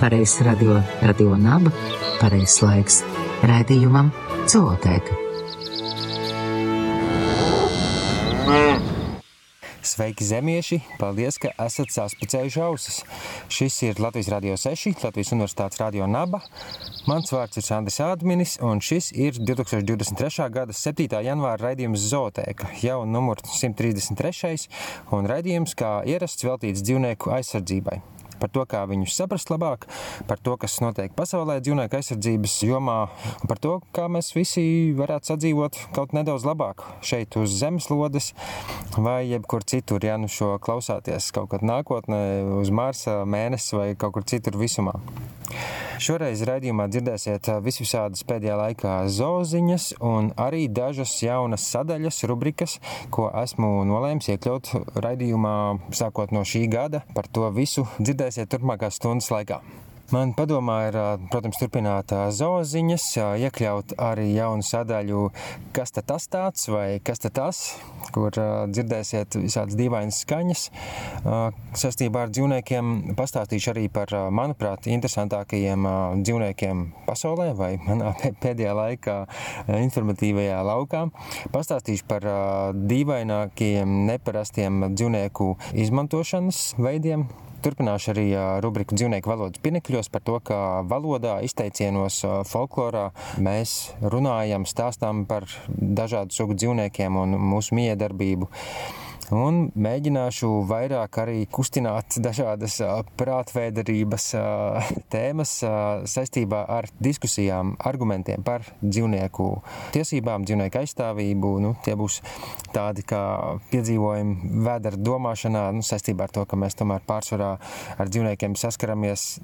pareizs radio, radio naba, pareizs laiks raidījumam Zootēka. Sveiki, zemieši! Paldies, ka esat saspicējuši ausis. Šis ir Latvijas Rādio 6, Latvijas Universitātes Radio Naba. Mans vārds ir Sandrs Ādminis, un šis ir 2023. gada 7. janvāra raidījums Zootēka, jau numur 133. un raidījums, kā ierasts, veltīts dzīvnieku aizsardzībai par to, kā viņus saprast labāk, par to, kas notiek pasaulē dzīvnieku aizsardzības jomā, un par to, kā mēs visi varētu sadzīvot kaut nedaudz labāk šeit uz zemeslodes vai jebkur citur, ja nu šo klausāties kaut kad nākotnē uz Marsa, mēnesi vai kaut kur citur visumā. Šoreiz raidījumā dzirdēsiet visvisādas pēdējā laikā zooziņas un arī dažas jaunas sadaļas, rubrikas, ko esmu nolēmis iekļaut raidījumā sākot no šī gada. Par to visu dzirdēsiet turpmākās stundas laikā. Man padomā ir, protams, turpināt zooziņas, iekļaut arī jaunu sadaļu, kas tad tas tāds vai kas tad tas, kur dzirdēsiet visādas dīvainas skaņas. Sastībā ar dzīvniekiem pastāstīšu arī par, manuprāt, interesantākajiem dzīvniekiem pasaulē vai manā pēdējā laikā informatīvajā laukā. Pastāstīšu par dīvainākajiem, neparastiem dzīvnieku izmantošanas veidiem, Turpināšu arī rubriku dzīvnieku valodas pinekļos par to, ka valodā, izteicienos, folklorā mēs runājam, stāstām par dažādu sugu dzīvniekiem un mūsu miedarbību un mēģināšu vairāk arī kustināt dažādas prātvēderības tēmas saistībā ar diskusijām, argumentiem par dzīvnieku tiesībām, dzīvnieku aizstāvību. Nu, tie būs tādi kā piedzīvojumi vēdera domāšanā, nu, saistībā ar to, ka mēs tomēr pārsvarā ar dzīvniekiem saskaramies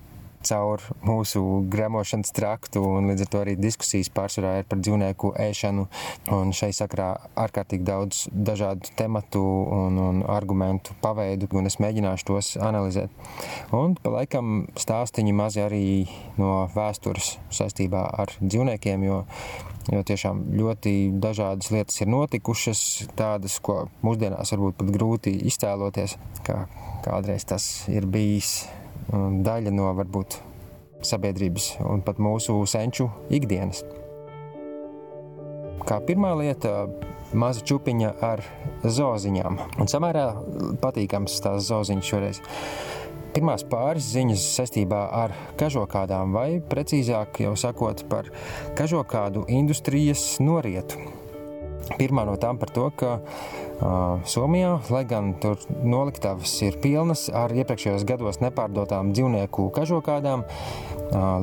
caur mūsu gremošanas traktu, un līdz ar to arī diskusijas pārsvarā ir par dzīvnieku ēšanu. Un šai sakrā ārkārtīgi daudz dažādu tematu un, un argumentu paveidu, un es mēģināšu tos analizēt. Un pa laikam stāstiņi mazi arī no vēstures saistībā ar dzīvniekiem, jo Jo tiešām ļoti dažādas lietas ir notikušas, tādas, ko mūsdienās varbūt pat grūti iztēloties, kā kādreiz tas ir bijis daļa no varbūt sabiedrības un pat mūsu senču ikdienas. Kā pirmā lieta, maza čūpiņa ar zoziņām. Un samērā patīkams tās zoziņas šoreiz. Pirmās pāris ziņas saistībā ar kažokādām, vai precīzāk jau sakot par kažokādu industrijas norietu. Pirmā no tām par to, ka Somijā, lai gan tur noliktavas ir pilnas ar iepriekšējos gados nepārdotām dzīvnieku kažokādām,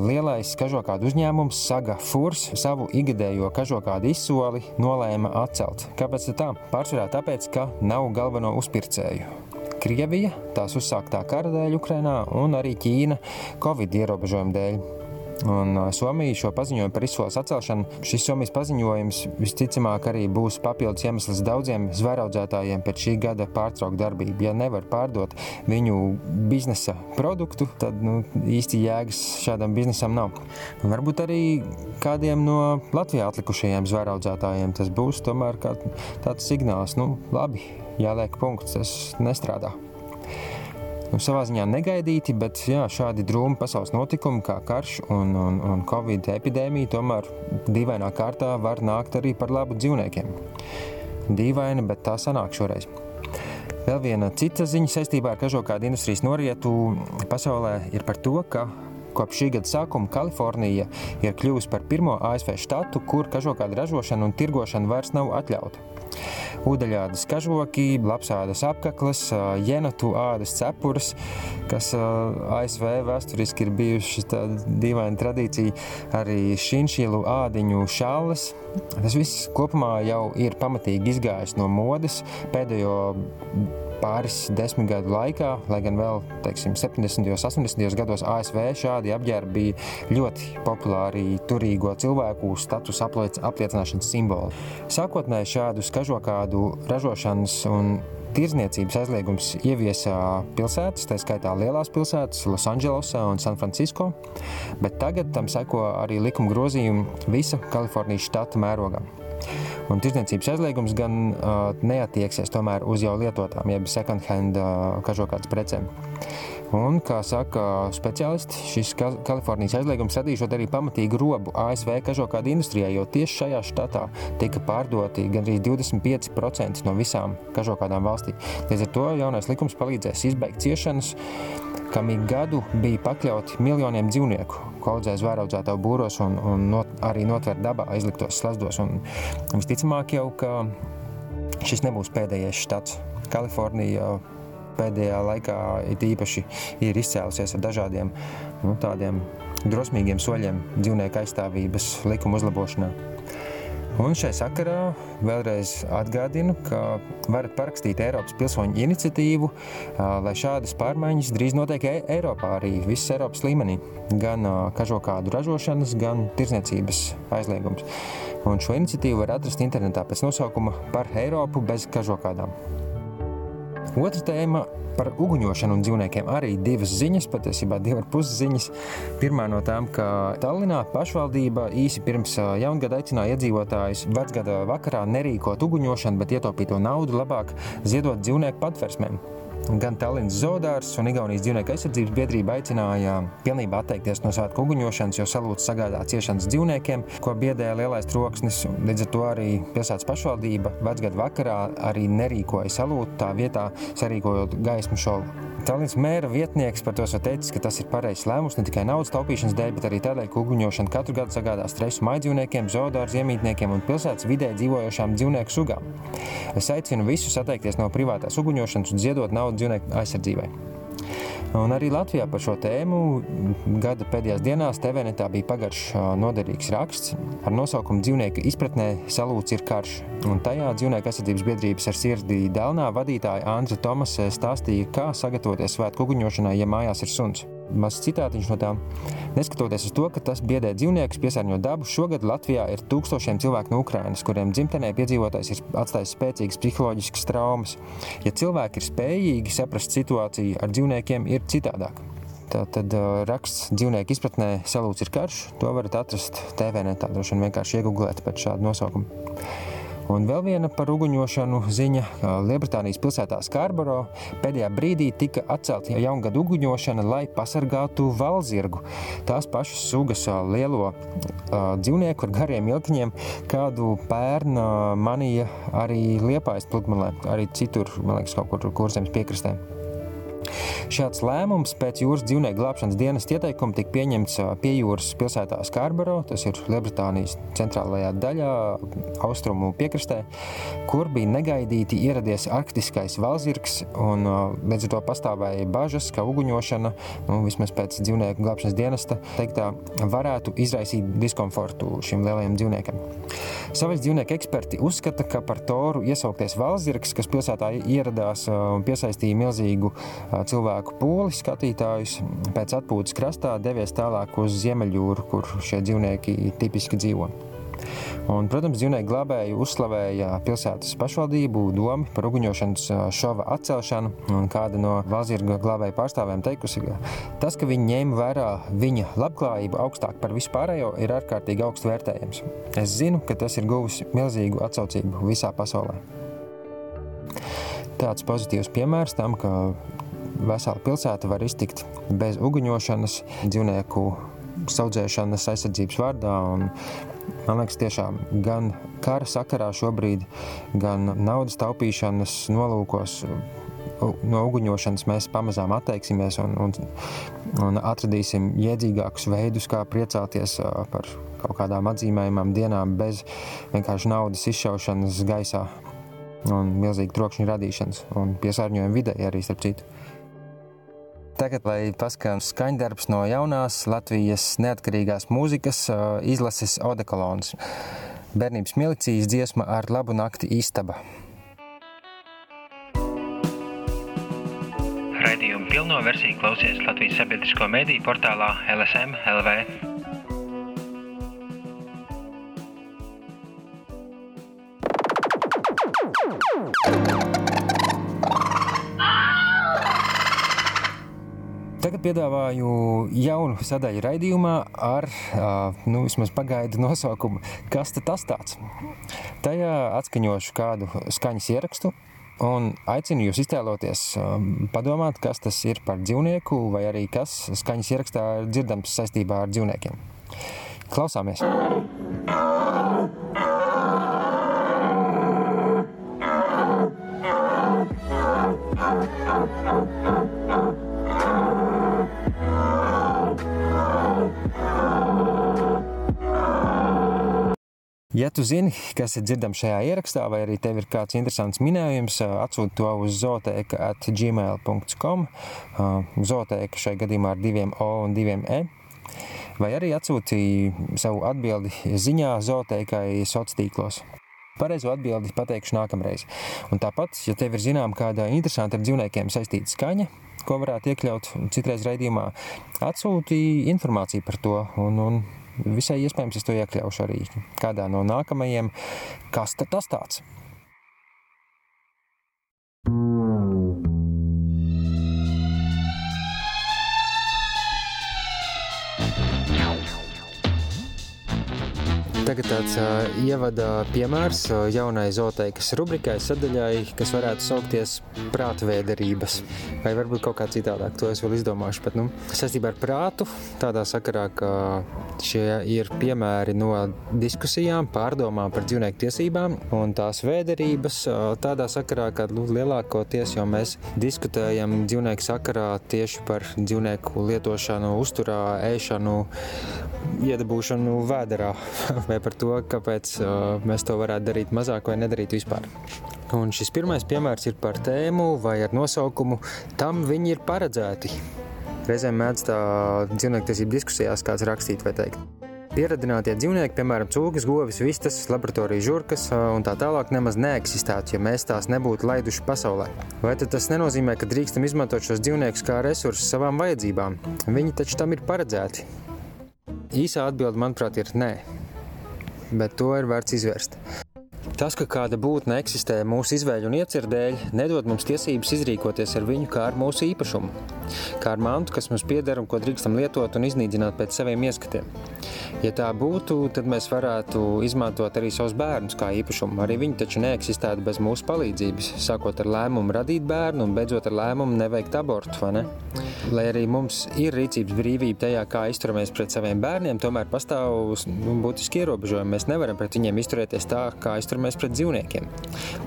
lielais kažokādu uzņēmums Saga Furs savu ikgadējo kažokādu izsoli nolēma atcelt. Kāpēc tā? Pārsvarā tāpēc, ka nav galveno uzpircēju. Krievija, tās uzsāktā kara dēļ Ukrainā un arī Ķīna Covid ierobežojumu dēļ. Un Somija šo paziņojumu par izsoles atcelšanu, šis Somijas paziņojums visticamāk arī būs papildus iemesls daudziem zvēraudzētājiem pēc šī gada pārtraukt darbību. Ja nevar pārdot viņu biznesa produktu, tad nu, īsti jēgas šādam biznesam nav. Un varbūt arī kādiem no Latvijā atlikušajiem zvēraudzētājiem tas būs tomēr tāds signāls, nu labi, jāliek punkts, tas nestrādā nu, savā ziņā negaidīti, bet jā, šādi drūmi pasaules notikumi kā karš un, un, un covid epidēmija tomēr dīvainā kārtā var nākt arī par labu dzīvniekiem. Dīvaini, bet tā sanāk šoreiz. Vēl viena cita ziņa saistībā ar kažokādu industrijas norietu pasaulē ir par to, ka kopš šī gada sākuma Kalifornija ir kļuvusi par pirmo ASV štatu, kur kažokāda ražošana un tirgošana vairs nav atļauta. Ūdeļādas kažoki, lapsādas apaklas, jenatu ādas cepures, kas ASV vēsturiski ir bijušas tāda dīvaina tradīcija, arī šinšilu ādiņu šāles. Tas viss kopumā jau ir pamatīgi izgājis no modes pēdējo pāris desmit gadu laikā, lai gan vēl teiksim, 70. un 80. gados ASV šādi apģērbi bija ļoti populāri turīgo cilvēku status apliecināšanas simboli. Sākotnēji šādus kažokādu ražošanas un Tirzniecības aizliegums ieviesa pilsētas, tā skaitā lielās pilsētas, Losandželosā un Sanfrancisko, bet tagad tam seko arī likuma grozījumi visa Kalifornijas štata mērogā. Un tirdzniecības aizliegums gan uh, neatieksies tomēr uz jau lietotām, jeb second hand uh, kažokādas precēm. Un, kā saka speciālisti, šis Kalifornijas aizliegums radīšot arī pamatīgu robu ASV kažokādu industrijai, jo tieši šajā štatā tika pārdoti gandrīz 25% no visām kažokādām valstī. Līdz ar to jaunais likums palīdzēs izbeigt ciešanas, kam ik gadu bija pakļauti miljoniem dzīvnieku, ko audzē zvēraudzētāju būros un, un not, arī notver dabā aizliktos slazdos. Un visticamāk jau, ka šis nebūs pēdējais štats. Kalifornija pēdējā laikā it īpaši ir izcēlusies ar dažādiem nu, tādiem drosmīgiem soļiem dzīvnieku aizstāvības likuma uzlabošanā. Un šai sakarā vēlreiz atgādinu, ka varat parakstīt Eiropas pilsoņu iniciatīvu, lai šādas pārmaiņas drīz notiek e Eiropā, arī visas Eiropas līmenī. Gan kažokādu ražošanas, gan tirzniecības aizliegums. Un šo iniciatīvu var atrast internetā pēc nosaukuma par Eiropu bez kažokādām. Otra tēma par uguņošanu un dzīvniekiem arī divas ziņas, patiesībā divas puses ziņas. Pirmā no tām, ka Tallinā pašvaldība īsi pirms jaungada aicināja iedzīvotājus vecgada vakarā nerīkot uguņošanu, bet ietaupīto naudu labāk ziedot dzīvnieku patversmēm. Gan Tallinas zoodārs un Igaunijas dzīvnieku aizsardzības biedrība aicināja pilnībā atteikties no svētku uguņošanas, jo salūts sagādā ciešanas dzīvniekiem, ko biedēja lielais troksnis. Līdz ar to arī pilsētas pašvaldība vecgadu vakarā arī nerīkoja salūtu, tā vietā sarīkojot gaismu šovu. Tallinas mēra vietnieks par to ir teicis, ka tas ir pareizs lēmums ne tikai naudas taupīšanas dēļ, bet arī tādēļ, ka uguņošana katru gadu sagādā stresu maidzīvniekiem, zoodārzu iemītniekiem un pilsētas vidē dzīvojošām dzīvnieku sugām. Es aicinu visus atteikties no privātās uguņošanas un ziedot naudu dzīvnieku aizsardzībai. Un arī Latvijā par šo tēmu gada pēdējās dienās TVNetā bija pagaršs noderīgs raksts ar nosaukumu Dzīvnieku izpratnē salūts ir karš. Un tajā dzīvnieku aizsardzības biedrības ar sirdī Dēlnā vadītāja Andra Tomase stāstīja, kā sagatavoties svētku uguņošanai, ja mājās ir suns. Mazs citātiņš no tām. Neskatoties uz to, ka tas biedē dzīvniekus, piesārņo dabu, šogad Latvijā ir tūkstošiem cilvēku no Ukrainas, kuriem dzimtenē piedzīvotājs ir atstājis spēcīgas psiholoģiskas traumas. Ja cilvēki ir spējīgi saprast situāciju ar dzīvniekiem, ir citādāk. Tā tad uh, raksts dzīvnieku izpratnē salūts ir karš. To varat atrast TV netā, droši vien vienkārši iegūglēt pēc šāda nosaukuma. Un vēl viena par uguņošanu ziņa. Lielbritānijas pilsētā Skarboro pēdējā brīdī tika atcelta jaungada uguņošana, lai pasargātu valzirgu. Tās pašas sugas lielo dzīvnieku ar gariem ilkņiem, kādu pērna manija arī Liepājas pludmalē, arī citur, man liekas, kaut kur kurzemes piekrastē. Šāds lēmums pēc jūras dzīvnieku glābšanas dienas ieteikuma tika pieņemts pie jūras pilsētā Skarbaro, tas ir Lielbritānijas centrālajā daļā, austrumu piekrastē, kur bija negaidīti ieradies arktiskais valzirgs, un līdz ar to pastāvēja bažas, ka uguņošana, nu, vismaz pēc dzīvnieku glābšanas dienesta, teiktā, varētu izraisīt diskomfortu šim lielajam dzīvniekam. Savas dzīvnieku eksperti uzskata, ka par toru iesaukties valzirgs, kas pilsētā ieradās un piesaistīja milzīgu cilvēku pūli skatītājus pēc atpūtas krastā devies tālāk uz Ziemeļjūru, kur šie dzīvnieki tipiski dzīvo. Un, protams, dzīvnieku glābēji uzslavēja pilsētas pašvaldību domu par uguņošanas šova atcelšanu. Kāda no valzirga glābēju pārstāvēm teikusi, ka tas, ka viņi ņēma vērā viņa labklājību augstāk par vispārējo, ir ārkārtīgi augsts vērtējums. Es zinu, ka tas ir guvis milzīgu atsaucību visā pasaulē. Tāds pozitīvs piemērs tam, ka vesela pilsēta var iztikt bez uguņošanas, dzīvnieku audzēšanas aizsardzības vārdā. Un, man liekas, tiešām gan kara sakarā šobrīd, gan naudas taupīšanas nolūkos. No uguņošanas mēs pamazām atteiksimies un, un, un atradīsim iedzīgākus veidus, kā priecāties par kaut kādām atzīmējumām dienām bez vienkārši naudas izšaušanas gaisā un milzīgu trokšņu radīšanas un piesārņojumu vidē arī starp citu. Tagad, lai paskan skaņdarbs no jaunās Latvijas neatkarīgās mūzikas izlases Odekolons. Bērnības milicijas dziesma ar labu nakti istaba. Raidījumu pilno versiju klausies Latvijas sabiedrisko mediju portālā LSM LV. Tagad piedāvāju jaunu sadaļu raidījumā ar nu, vismaz pagaidu nosaukumu Kas tas tāds? Tajā atskaņošu kādu skaņas ierakstu, Un aicinu jūs iztēloties, padomāt, kas tas ir par dzīvnieku, vai arī kas skaņas ierakstā ir dzirdams saistībā ar dzīvniekiem. Klausāmies! Ja tu zini, kas ir dzirdams šajā ierakstā, vai arī tev ir kāds interesants minējums, atsūti to uz zooteka at gmail.com. Zooteka šai gadījumā ar diviem O un diviem E. Vai arī atsūti savu atbildi ziņā zootekai sociālos tīklos. Pareizo atbildi pateikšu nākamreiz. Un tāpat, ja tev ir zinām kāda interesanta ar dzīvniekiem saistīta skaņa, ko varētu iekļaut citreiz raidījumā, atsūti informāciju par to. Un, un visai iespējams es to iekļaušu arī kādā no nākamajiem. Kas tas tāds? Tagad tāds uh, ievada piemērs uh, jaunai zooteikas rubrikai, sadaļai, kas varētu saukties prātvēderības. Vai varbūt kaut kā citādāk, to es vēl izdomāšu. Bet, nu, saistībā ar prātu, tādā sakarā, ka šie ir piemēri no diskusijām, pārdomām par dzīvnieku tiesībām un tās vēderības. Uh, tādā sakarā, ka nu, lielākoties jau mēs diskutējam dzīvnieku sakarā tieši par dzīvnieku lietošanu, uzturā, ēšanu, iedabūšanu vēderā. vai par to, kāpēc uh, mēs to varētu darīt mazāk vai nedarīt vispār. Un šis pirmais piemērs ir par tēmu vai ar nosaukumu Tam viņi ir paredzēti. Reizēm mēdz tā dzīvnieku diskusijās kāds rakstīt vai teikt. Pieradinātie dzīvnieki, piemēram, cūkas, govis, vistas, laboratorijas žurkas un tā tālāk, nemaz neeksistētu, ja mēs tās nebūtu laiduši pasaulē. Vai tas nenozīmē, ka drīkstam izmantot šos dzīvniekus kā resursus savām vajadzībām? Viņi taču tam ir paredzēti. Īsā atbilde, manuprāt, ir nē bet to ir vērts izvērst. Tas, ka kāda būtne eksistē mūsu izvēļu un ieceru dēļ, nedod mums tiesības izrīkoties ar viņu kā ar mūsu īpašumu, kā ar mantu, kas mums pieder un ko drīkstam lietot un iznīcināt pēc saviem ieskatiem. Ja tā būtu, tad mēs varētu izmantot arī savus bērnus kā īpašumu. Arī viņi taču neeksistētu bez mūsu palīdzības, sākot ar lēmumu radīt bērnu un beidzot ar lēmumu neveikt abortu. Ne? Lai arī mums ir rīcības brīvība tajā, kā izturamies pret saviem bērniem, tomēr pastāv nu, būtiski ierobežojumi. Mēs nevaram pret viņiem izturēties tā, kā izturamies pret dzīvniekiem.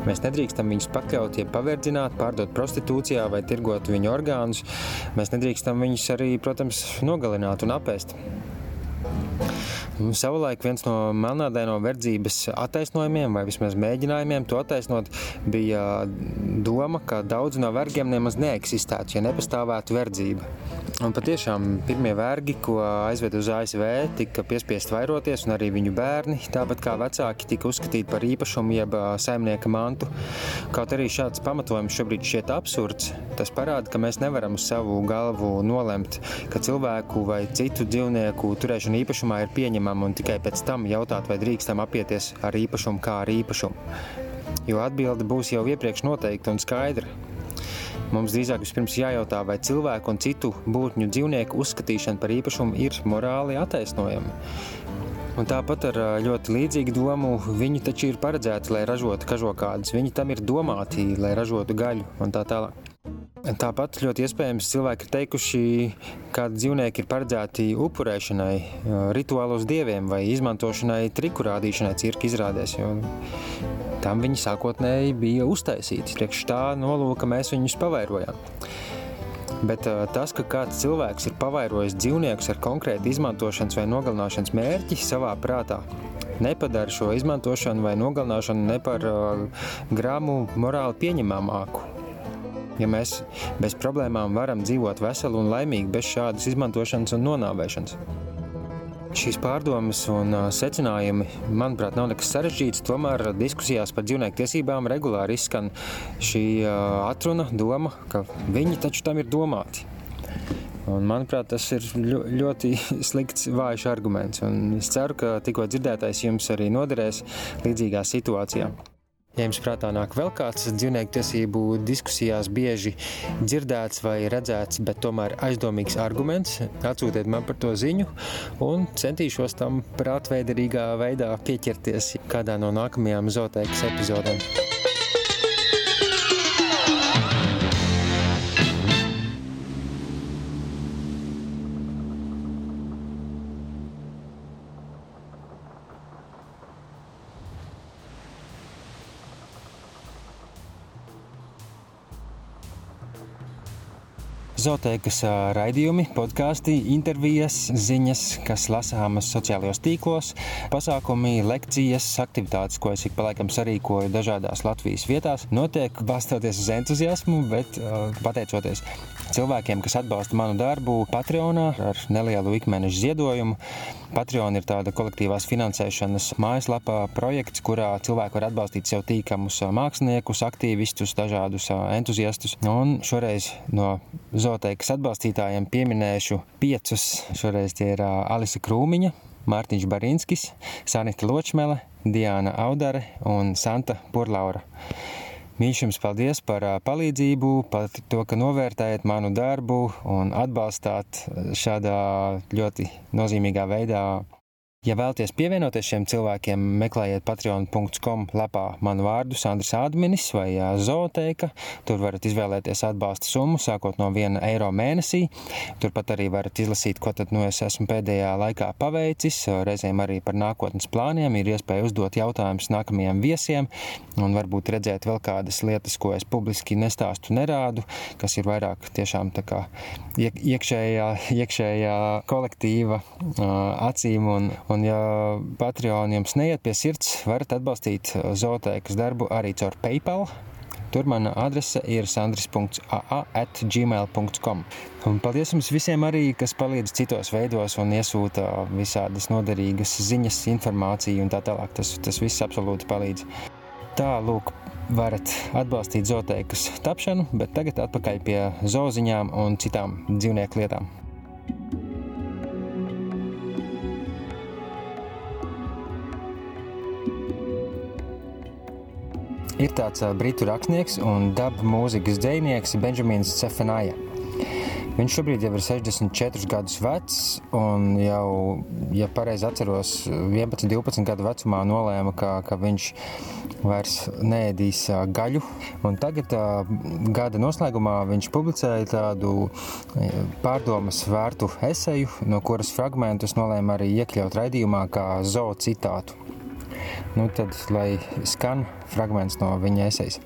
Mēs nedrīkstam viņus pakļaut, ja paverdzināt, pārdot prostitūcijā vai tirgot viņu orgānus. Mēs nedrīkstam viņus arī, protams, nogalināt un apēst. Savulaik viens no melnādaino verdzības attaisnojumiem, vai vismaz mēģinājumiem to attaisnot, bija doma, ka daudz no vergiem nemaz neeksistētu, ja nepastāvētu verdzība. Un patiešām pirmie vergi, ko aizved uz ASV, tika piespiest vairoties, un arī viņu bērni, tāpat kā vecāki, tika uzskatīti par īpašumu jeb saimnieka mantu. Kaut arī šāds pamatojums šobrīd šķiet absurds, tas parāda, ka mēs nevaram uz savu galvu nolemt, ka cilvēku vai citu dzīvnieku turēšana īpašumā ir pieņemama pieņemama un tikai pēc tam jautāt, vai drīkstam apieties ar īpašumu kā ar īpašumu. Jo atbilde būs jau iepriekš noteikta un skaidra. Mums drīzāk vispirms jājautā, vai cilvēku un citu būtņu dzīvnieku uzskatīšana par īpašumu ir morāli attaisnojama. Un tāpat ar ļoti līdzīgu domu viņi taču ir paredzēti, lai ražotu kažokādus. Viņi tam ir domāti, lai ražotu gaļu un tā tālāk. Tāpat ļoti iespējams cilvēki ir teikuši, ka dzīvnieki ir paredzēti upurēšanai, rituālos dieviem vai izmantošanai triku rādīšanai cirka izrādēs. Tam viņi sākotnēji bija uztaisīti. Priekš tā nolūka mēs viņus pavairojām. Bet tas, ka kāds cilvēks ir pavairojis dzīvniekus ar konkrētu izmantošanas vai nogalināšanas mērķi savā prātā, nepadara šo izmantošanu vai nogalināšanu ne par uh, grāmu morāli pieņemamāku ja mēs bez problēmām varam dzīvot veseli un laimīgi bez šādas izmantošanas un nonāvēšanas. Šīs pārdomas un secinājumi, manuprāt, nav nekas sarežģīts. Tomēr diskusijās par dzīvnieku tiesībām regulāri izskan šī atruna, doma, ka viņi taču tam ir domāti. Un, manuprāt, tas ir ļoti slikts, vājš arguments. Un es ceru, ka tikko dzirdētais jums arī noderēs līdzīgā situācijā. Ja jums prātā nāk vēl kāds dzīvnieku tiesību diskusijās bieži dzirdēts vai redzēts, bet tomēr aizdomīgs arguments, atsūtiet man par to ziņu un centīšos tam prātveidarīgā veidā pieķerties kādā no nākamajām zooteikas epizodēm. Zoteikas raidījumi, podkāsti, intervijas, ziņas, kas lasāmas sociālajos tīklos, pasākumi, lekcijas, aktivitātes, ko es ik pa laikam sarīkoju dažādās Latvijas vietās, notiek balstoties uz entuziasmu, bet pateicoties cilvēkiem, kas atbalsta manu darbu Patreonā ar nelielu ikmēneša ziedojumu. Patreon ir tāda kolektīvās finansēšanas mājaslapā projekts, kurā cilvēki var atbalstīt sev tīkamus māksliniekus, aktīvistus, dažādus entuziastus. Un šoreiz no zooteikas atbalstītājiem pieminēšu piecus. Šoreiz tie ir Alisa Krūmiņa, Mārtiņš Barinskis, Sanita Ločmele, Diana Audare un Santa Purlaura. Mīļš jums paldies par palīdzību, par to, ka novērtējat manu darbu un atbalstāt šādā ļoti nozīmīgā veidā Ja vēlaties pievienoties šiem cilvēkiem, meklējiet patreon.com lapā manu vārdu Sandrs Adminis vai Zooteika. Tur varat izvēlēties atbalsta summu, sākot no 1 eiro mēnesī. Turpat arī varat izlasīt, ko tad nu es esmu pēdējā laikā paveicis. Reizēm arī par nākotnes plāniem ir iespēja uzdot jautājumus nākamajiem viesiem un varbūt redzēt vēl kādas lietas, ko es publiski nestāstu, nerādu, kas ir vairāk tiešām tā kā iekšējā, iekšējā kolektīva acīm un, Un, ja Patreon jums neiet pie sirds, varat atbalstīt zooteikas darbu arī caur PayPal. Tur mana adrese ir sandris.aa.gmail.com. Paldies jums visiem arī, kas palīdz citos veidos un iesūta visādas noderīgas ziņas, informāciju un tā tālāk. Tas, tas viss absolūti palīdz. Tā, lūk, varat atbalstīt zooteikas tapšanu, bet tagad atpakaļ pie zooziņām un citām dzīvnieku lietām. Ir tāds britu rakstnieks un dabu mūzikas dzinieks Benjamins Cefanaja. Viņš šobrīd jau ir 64 gadus vecs, un jau, ja pareizi atceros, 11, 12 gadu vecumā nolēma, ka, ka viņš vairs neēdīs gaļu. Un tagad, gada noslēgumā, viņš publicēja tādu pārdomas vērtu eseju, no kuras fragmentus nolēma arī iekļaut raidījumā kā zoo citātu. Nu, tad, lai skan fragments no viņa esejas.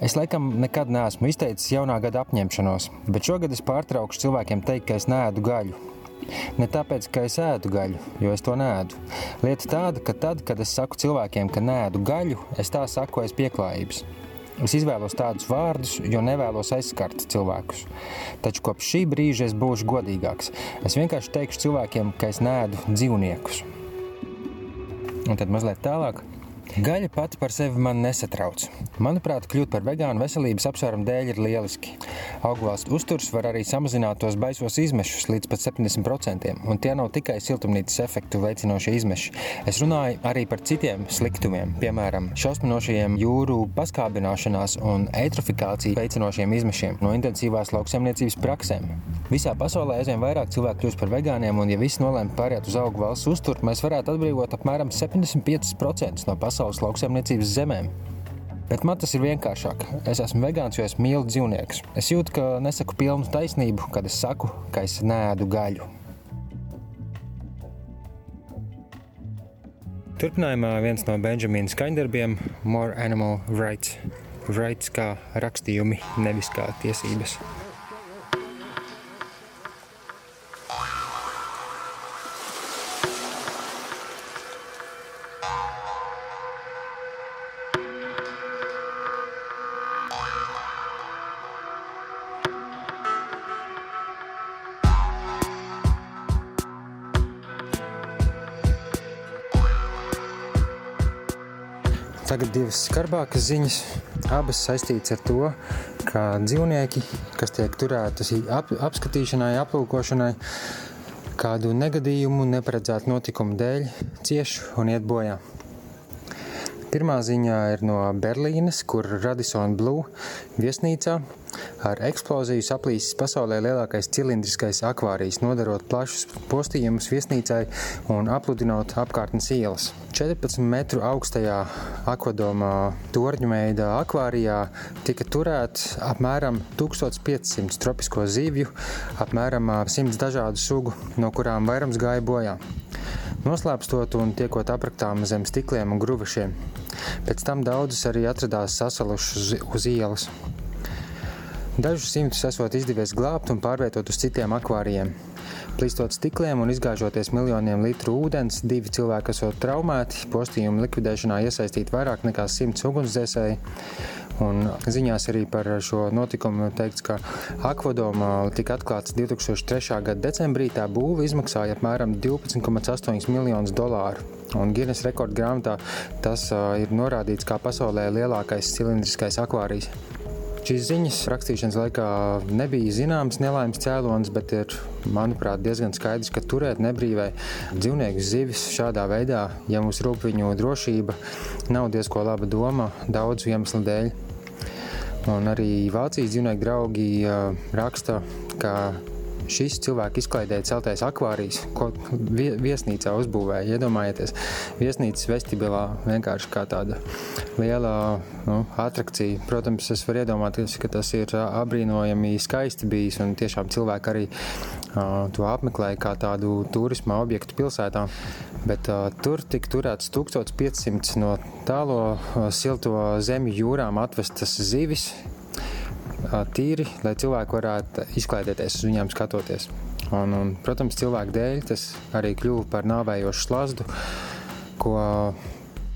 Es laikam nekad neesmu izteicis jaunā gada apņemšanos, bet šogad es pārtraukšu cilvēkiem teikt, ka es neēdu gaļu. Ne tāpēc, ka es ēdu gaļu, jo es to neēdu. Lieta tāda, ka tad, kad es saku cilvēkiem, ka neēdu gaļu, es tā saku aiz pieklājības. Es izvēlos tādus vārdus, jo nevēlos aizskart cilvēkus. Taču kopš šī brīža es būšu godīgāks. Es vienkārši teikšu cilvēkiem, ka es neēdu dzīvniekus. Un tad mazliet tālāk. Gaļa pati par sevi man nesatrauc. Manuprāt, kļūt par vegānu veselības apsvērumu dēļ ir lieliski. Augvalstu uzturs var arī samazināt tos baisos izmešus līdz pat 70%, un tie nav tikai siltumnīcas efektu veicinošie izmeši. Es runāju arī par citiem sliktumiem, piemēram, šausminošajiem jūru paskābināšanās un eitrofikāciju veicinošiem izmešiem no intensīvās lauksaimniecības praksēm. Visā pasaulē aizvien vairāk cilvēku kļūst par vegāniem, un ja visi nolēma pāriet uz augu valsts uzturu, mēs varētu atbrīvot apmēram 75% no pasaules pasaules lauksaimniecības zemēm. Bet man tas ir vienkāršāk. Es esmu vegāns, jo es mīlu dzīvniekus. Es jūtu, ka nesaku pilnu taisnību, kad es saku, ka es nēdu gaļu. Turpinājumā viens no Benjamina skaņdarbiem - More Animal Rights. Rights kā rakstījumi, nevis kā tiesības. Divas skarbākas ziņas. Abas saistītas ar to, ka dzīvnieki, kas tiek turēti ap, apskatīšanai, aplūkošanai, kādu negadījumu, neparedzētu notikumu dēļ, cieš un iet bojā. Pirmā ziņā ir no Berlīnes, kur Radisson Blue viesnīcā ar eksploziju saplīsis pasaulē lielākais cilindriskais akvārijas, nodarot plašus postījumus viesnīcai un apludinot apkārtnes ielas. 14 metru augstajā akvadomā torņveida akvārijā tika turēts apmēram 1500 tropisko zivju, apmēram 100 dažādu sugu, no kurām vairums gāja bojā. Noslēpstot un tiekot apraktām zem stikliem un gruvašiem. Pēc tam daudzas arī atradās sasalušas uz ielas. Dažus simtus esot izdevies glābt un pārvietot uz citiem akvārijiem. Plīstot stikliem un izgāžoties miljoniem litru ūdens, divi cilvēki esot traumēti, postījumu likvidēšanā iesaistīti vairāk nekā simts ugunsdzēsēji. Un ziņās arī par šo notikumu teikts, ka akvadoma tika atklāts 2003. gada decembrī. Tā būva izmaksāja apmēram 12,8 miljonus dolāru. Un Guinness rekorda grāmatā tas uh, ir norādīts kā pasaulē lielākais cilindriskais akvārijs. Šīs ziņas rakstīšanas laikā nebija zināms nelaimes cēlonis, bet ir, manuprāt, diezgan skaidrs, ka turēt nebrīvai dzīvnieku zivis šādā veidā, ja mums rūp viņu drošība, nav diezko laba doma daudzu iemeslu dēļ. Un arī Vācijas dzīvnieku draugi raksta, ka šis cilvēks izklaidēja celtais akvārijas, ko viesnīcā uzbūvēja. Iedomājieties, viesnīcas vestibilā vienkārši kā tāda liela nu, atrakcija. Protams, es varu iedomāties, ka tas ir apbrīnojami skaisti bijis un tiešām cilvēki arī uh, to apmeklēja kā tādu turisma objektu pilsētā. Bet uh, tur tika turēts 1500 no tālo uh, silto zemju jūrām atvestas zivis, tīri, lai cilvēki varētu izklaidēties uz viņiem skatoties. Un, un, protams, cilvēku dēļ tas arī kļuva par nāvējošu slazdu, ko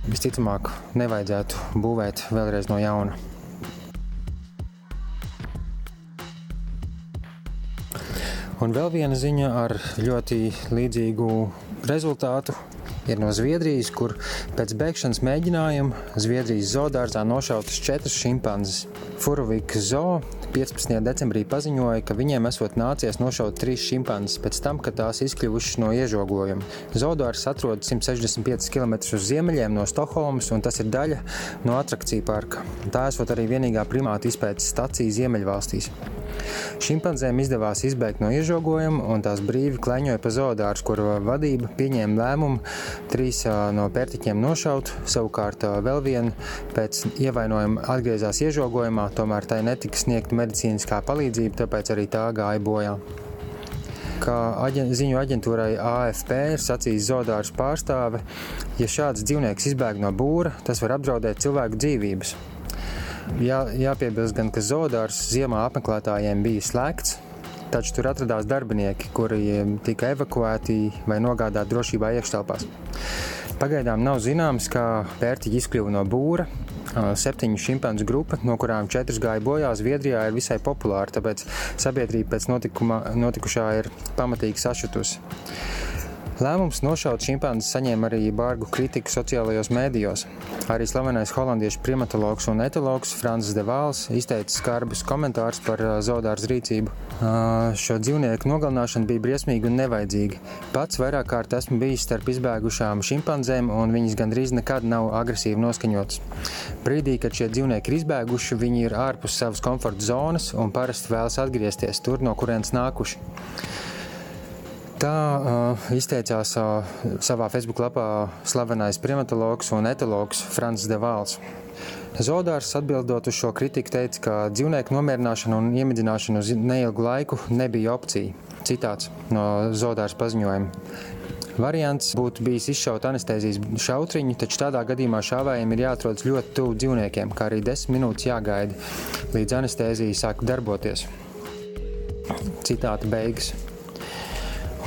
visticamāk nevajadzētu būvēt vēlreiz no jauna. Un vēl viena ziņa ar ļoti līdzīgu rezultātu ir no Zviedrijas, kur pēc bēgšanas mēģinājuma Zviedrijas zoodārzā nošautas četras šimpanzes. Furovika zoo 15. decembrī paziņoja, ka viņiem esot nācies nošaut trīs šimpanzes pēc tam, kad tās izkļuvušas no iežogojuma. Zoodārs atrodas 165 km uz ziemeļiem no Stokholmas, un tas ir daļa no atrakciju parka. Tā esot arī vienīgā primāta izpētes stacija Ziemeļvalstīs. Šimpanzēm izdevās izbēgt no iežogojuma, un tās brīvi kleņoja pa zoodārzu, kur vadība pieņēma lēmumu trīs no pērtiķiem nošaut. Savukārt vēl viena pēc ievainojuma atgriezās iežogojumā, tomēr tai netika sniegta medicīniskā palīdzība, tāpēc arī tā gāja bojā. Kā aģen, ziņu aģentūrai AFP ir sacījis zoodārs pārstāve, ja šāds dzīvnieks izbēg no būra, tas var apdraudēt cilvēku dzīvības. Jā, jāpiebilst gan, ka zoodārs ziemā apmeklētājiem bija slēgts, taču tur atradās darbinieki, kuri tika evakuēti vai nogādāti drošībā iekštelpās. Pagaidām nav zināms, kā pērtiķi izkļuva no būra. Septiņu šimpanzu grupa, no kurām četras gāja bojā, Zviedrijā ir visai populāra, tāpēc sabiedrība pēc notikuma, notikušā ir pamatīgi sašutusi. Lēmums nošaut šimpanzi saņēma arī bargu kritiku sociālajos mēdījos. Arī slavenais holandiešu primatologs un etologs Francis Devāls izteica skarbus komentārus par zoodārs rīcību. Šo dzīvnieku nogalināšana bija briesmīga un nevajadzīga. Pats vairāk kārt esmu bijis starp izbēgušām šimpanzēm, un viņas gandrīz nekad nav agresīvi noskaņotas. Brīdī, kad šie dzīvnieki ir izbēguši, viņi ir ārpus savas komforta zonas un parasti vēlas atgriezties tur, no kurienes nākuši. Tā uh, izteicās uh, savā Facebook lapā slavenais primatologs un etologs Frans Devāls. Zodārs atbildot uz šo kritiku teica, ka dzīvnieku nomierināšana un iemidzināšana uz neilgu laiku nebija opcija. Citāts no Zodārs paziņojuma. Variants būtu bijis izšaut anestezijas šautriņu, taču tādā gadījumā šāvējiem ir jāatrodas ļoti tuvu dzīvniekiem, kā arī desmit minūtes jāgaida, līdz anestezija sāk darboties. Citāta beigas.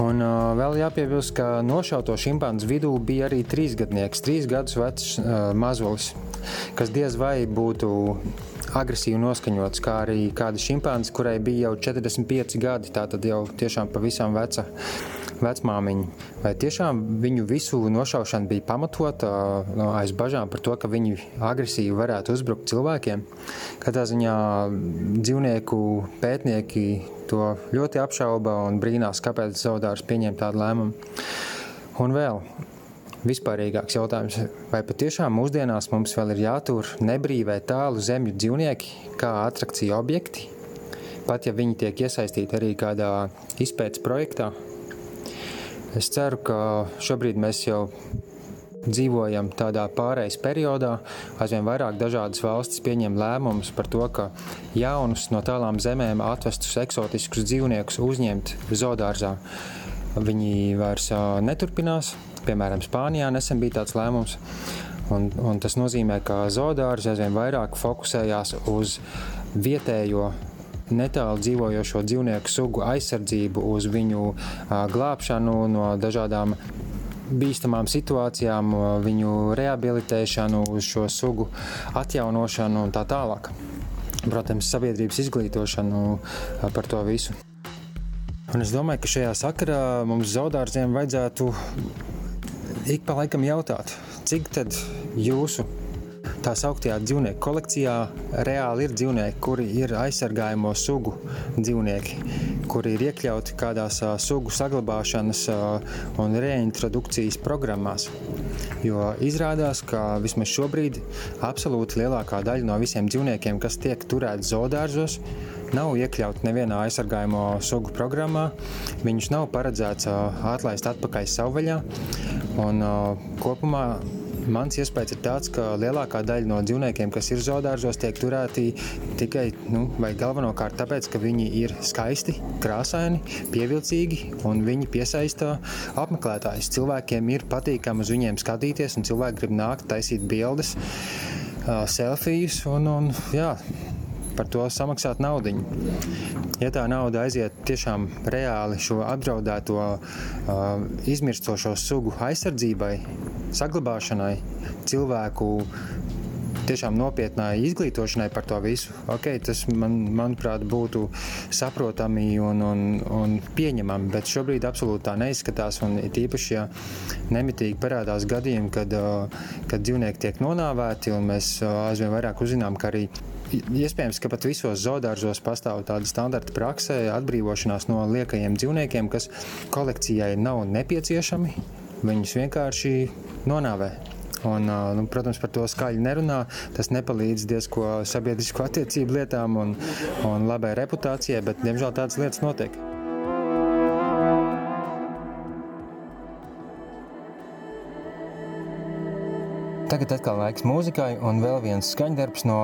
Un uh, vēl jāpiebilst, ka nošauto šimpanzu vidū bija arī trīsgadnieks, trīs gadus vecs uh, mazulis, kas diez vai būtu agresīvi noskaņots, kā arī kāda šimpanze, kurai bija jau 45 gadi, tā tad jau tiešām pavisam veca vecmāmiņa. Vai tiešām viņu visu nošaušana bija pamatota no, aiz bažām par to, ka viņi agresīvi varētu uzbrukt cilvēkiem? Katrā ziņā dzīvnieku pētnieki to ļoti apšauba un brīnās, kāpēc zaudārs pieņem tādu lēmumu. Un vēl vispārīgāks jautājums, vai patiešām mūsdienās mums vēl ir jātur nebrīvē tālu zemju dzīvnieki kā atrakciju objekti, pat ja viņi tiek iesaistīti arī kādā izpētes projektā. Es ceru, ka šobrīd mēs jau dzīvojam tādā pārejas periodā. Aizvien vairāk dažādas valstis pieņem lēmumus par to, ka jaunus no tālām zemēm atvestus eksotiskus dzīvniekus uzņemt zoodārzā. Viņi vairs neturpinās. Piemēram, Spānijā nesen bija tāds lēmums. Un, un tas nozīmē, ka zoodārzi aizvien vairāk fokusējās uz vietējo netālu dzīvojošo dzīvnieku sugu aizsardzību, uz viņu glābšanu no dažādām bīstamām situācijām, viņu rehabilitēšanu, uz šo sugu atjaunošanu un tā tālāk. Protams, sabiedrības izglītošanu par to visu. Un es domāju, ka šajā sakarā mums zaudārziem vajadzētu ik pa laikam jautāt, cik tad jūsu tā sauktajā dzīvnieku kolekcijā reāli ir dzīvnieki, kuri ir aizsargājamo sugu dzīvnieki, kuri ir iekļauti kādās sugu saglabāšanas un reintrodukcijas programmās. Jo izrādās, ka vismaz šobrīd absolūti lielākā daļa no visiem dzīvniekiem, kas tiek turēti zoodārzos, nav iekļauti nevienā aizsargājamo sugu programmā. Viņus nav paredzēts atlaist atpakaļ savvaļā. Un, kopumā Mans iespējas ir tāds, ka lielākā daļa no dzīvniekiem, kas ir zoodārzos, tiek turēti tikai nu, vai galvenokārt tāpēc, ka viņi ir skaisti, krāsaini, pievilcīgi un viņi piesaista apmeklētājus. Cilvēkiem ir patīkami uz viņiem skatīties, un cilvēki grib nākt, taisīt bildes, selfijas un, un jā, par to samaksāt naudu. Ja tā nauda aiziet tiešām reāli šo apdraudēto, uh, izmirstošo sugu aizsardzībai, saglabāšanai, cilvēku tiešām nopietnai izglītošanai par to visu, okay, tas man, manuprāt būtu saprotami un, un, un pieņemami. Bet šobrīd absolūti tā neizskatās. Un tīpaši, ja nemitīgi parādās gadījumi, kad, kad dzīvnieki tiek nonāvēti, un mēs aizvien vairāk uzzinām, ka arī Iespējams, ka pat visos zoodārzos pastāv tāda standarta praksē, atbrīvošanās no liekajiem dzīvniekiem, kas kolekcijai nav nepieciešami. Viņus vienkārši nonāvē. Un, nu, protams, par to skaļi nerunā. Tas nepalīdz diezko sabiedrisko attiecību lietām un, un labai reputācijai, bet, diemžēl, tādas lietas notiek. Tagad atkal laiks mūzikai, un vēl viens skaņdarbs no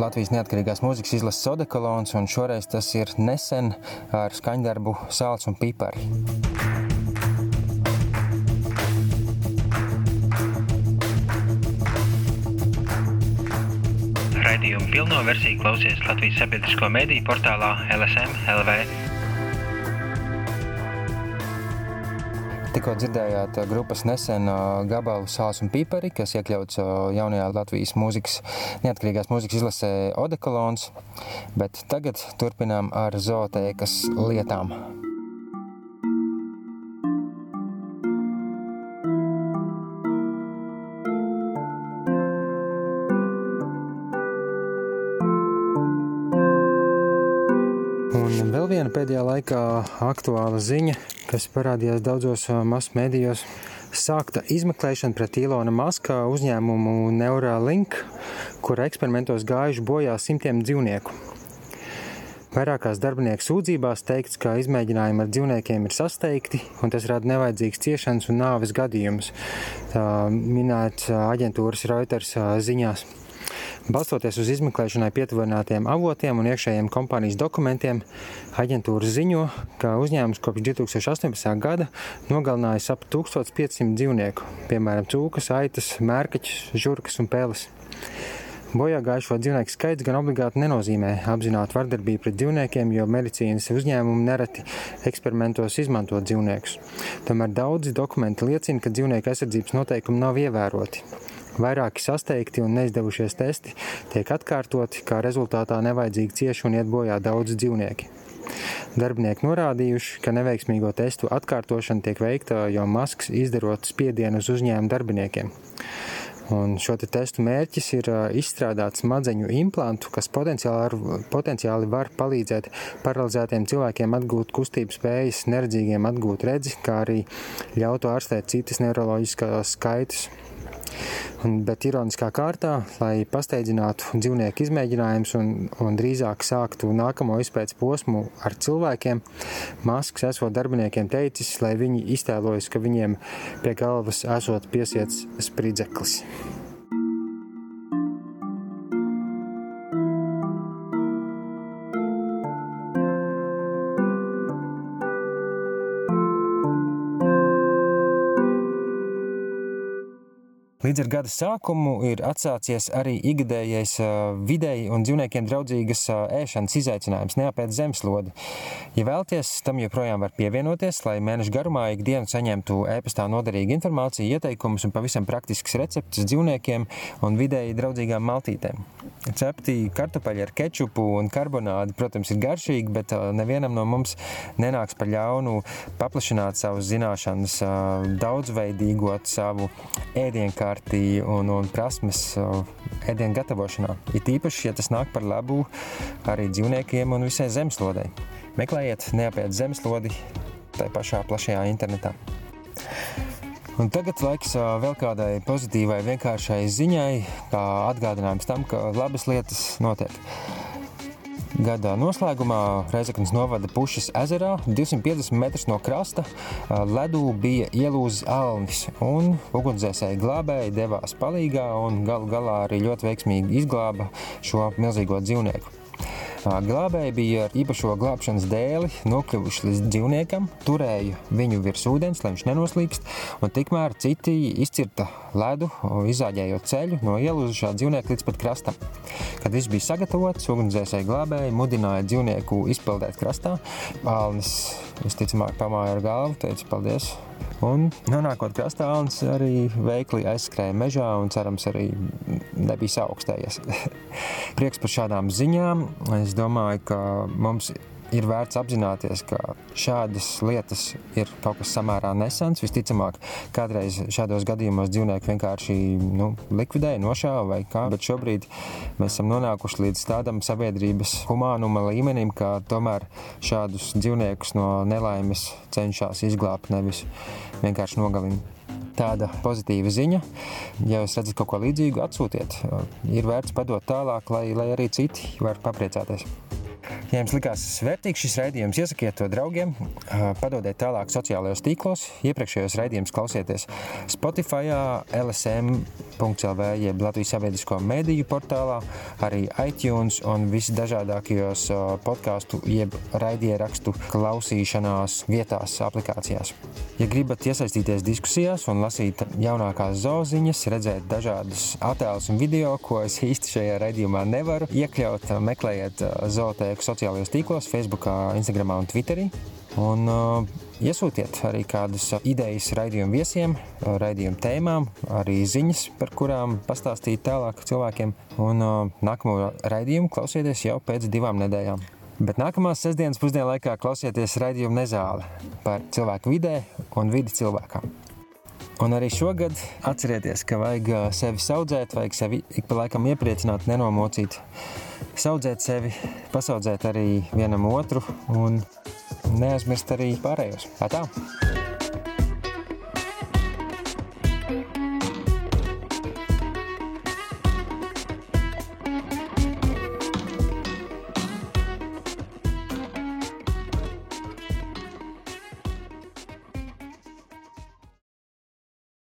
Latvijas neatkarīgās mūzikas izlases Sodekolons, un šoreiz tas ir nesen ar skaņdarbu Sāls un Pipari. Raidījumu pilno versiju klausies Latvijas sabiedrisko mediju portālā LSM LV. Tikko dzirdējāt grupas nesen gabalu Sāls un Pīpari, kas iekļauts jaunajā Latvijas mūzikas, neatkarīgās mūzikas izlasē Odekolons, bet tagad turpinām ar zootēkas lietām. Pēdējā laikā aktuāla ziņa, kas parādījās daudzos masu mēdījos. Sākta izmeklēšana pret Ilona Maska uzņēmumu Neuralink, kura eksperimentos gājuši bojā simtiem dzīvnieku. Vairākās darbinieku sūdzībās teikts, ka izmēģinājumi ar dzīvniekiem ir sasteigti un tas rada nevajadzīgas ciešanas un nāves gadījumus. Tā minēts aģentūras Reuters ziņās. Balstoties uz izmeklēšanai pietuvinātiem avotiem un iekšējiem kompānijas dokumentiem, aģentūra ziņo, ka uzņēmums kopš 2018. gada nogalinājis ap 1500 dzīvnieku, piemēram, cūkas, aitas, mērkaķus, žurkas un peles. Bojā gājušo dzīvnieku skaits gan obligāti nenozīmē apzinātu vardarbību pret dzīvniekiem, jo medicīnas uzņēmumi nereti eksperimentos izmanto dzīvniekus. Tomēr daudzi dokumenti liecina, ka dzīvnieku aizsardzības noteikumi nav ievēroti. Vairāki sasteigti un neizdevušies testi tiek atkārtoti, kā rezultātā nevajadzīgi cieši un iet bojā daudz dzīvnieki. Darbinieki norādījuši, ka neveiksmīgo testu atkārtošana tiek veikta, jo masks izdarot spiedienu uz uzņēmumu darbiniekiem. Un šo te testu mērķis ir izstrādāt smadzeņu implantu, kas potenciāli, potenciāli var palīdzēt paralizētiem cilvēkiem atgūt kustību spējas, neredzīgiem atgūt redzi, kā arī ļautu ārstēt citas neiroloģiskās skaitas. Un, bet ironiskā kārtā, lai pasteidzinātu dzīvnieku izmēģinājumus un, un drīzāk sāktu nākamo izpētes posmu ar cilvēkiem, Masks esot darbiniekiem teicis, lai viņi iztēlojas, ka viņiem pie galvas esot piesiets spridzeklis. Līdz ar gada sākumu ir atsācies arī ikgadējais vidēji un dzīvniekiem draudzīgas ēšanas izaicinājums neapēst zemeslodi. Ja vēlaties, tam joprojām var pievienoties, lai mēnešu garumā ikdienu saņemtu e-pastā noderīgu informāciju, ieteikumus un pavisam praktisks receptes dzīvniekiem un vidēji draudzīgām maltītēm. Cepti kartupeļi ar kečupu un karbonādi, protams, ir garšīgi, bet nevienam no mums nenāks par ļaunu paplašināt savas zināšanas, daudzveidīgot savu ēdienkārtu iekārti un, un prasmes ēdienu gatavošanā. It īpaši, ja tas nāk par labu arī dzīvniekiem un visai zemeslodei. Meklējiet neapiet zemeslodi tajā pašā plašajā internetā. Un tagad laiks vēl kādai pozitīvai, vienkāršai ziņai, kā atgādinājums tam, ka labas lietas notiek. Gada noslēgumā Reizeknas novada Pušas ezerā 250 metrus no krasta ledū bija ielūzis alnis, un ugunsdzēsēji glābēji devās palīgā un galu galā arī ļoti veiksmīgi izglāba šo milzīgo dzīvnieku. Glābēji bija ar īpašo glābšanas dēli nokļuvuši līdz dzīvniekam, turēja viņu virs ūdens, lai viņš nenoslīkst, un tikmēr citi izcirta ledu, izāģējot ceļu no ielūzušā dzīvnieka līdz pat krastam. Kad viss bija sagatavots, ugunsdzēsēji glābēji mudināja dzīvnieku izpeldēt krastā. Alnis visticamāk pamāja ar galvu, teica paldies Un nonākot krastā, Alans arī veikli aizskrēja mežā un cerams arī nebija saaugstējies. Prieks par šādām ziņām. Es domāju, ka mums ir vērts apzināties, ka šādas lietas ir kaut kas samērā nesens. Visticamāk, kādreiz šādos gadījumos dzīvnieki vienkārši nu, likvidēja, nošāva vai kā, bet šobrīd mēs esam nonākuši līdz tādam sabiedrības humānuma līmenim, ka tomēr šādus dzīvniekus no nelaimes cenšas izglābt, nevis vienkārši nogalināt tāda pozitīva ziņa. Ja jūs redzat kaut ko līdzīgu, atsūtiet. Ir vērts padot tālāk, lai, lai arī citi var papriecāties. Ja jums likās vērtīgs šis raidījums, iesakiet to draugiem, padodiet tālāk sociālajos tīklos. Iepriekšējos raidījumus klausieties Spotify, LSM.CLV, jeb Latvijas sabiedrisko mediju portālā, arī iTunes un visdažādākajos podkāstu jeb raidierakstu klausīšanās vietās, aplikācijās. Ja gribat iesaistīties diskusijās un lasīt jaunākās zooziņas, redzēt dažādus attēlus un video, ko es īsti šajā raidījumā nevaru iekļaut, meklējiet zootēku sociālajos tīklos, Facebook, Instagram un Twitterī. Un, uh, iesūtiet arī kādas idejas raidījumu viesiem, raidījumu tēmām, arī ziņas, par kurām pastāstīt tālāk cilvēkiem. Un uh, nākamo raidījumu klausieties jau pēc divām nedēļām. Bet nākamās sestdienas pusdienlaikā klausieties raidījumu nezāli par cilvēku vidē un vidi cilvēkam. Un arī šogad atcerieties, ka vajag sevi audzēt, vajag sevi ik pa laikam iepriecināt, nenomocīt saudzēt sevi, pasaudzēt arī vienam otru un neaizmirst arī pārējos. Tā!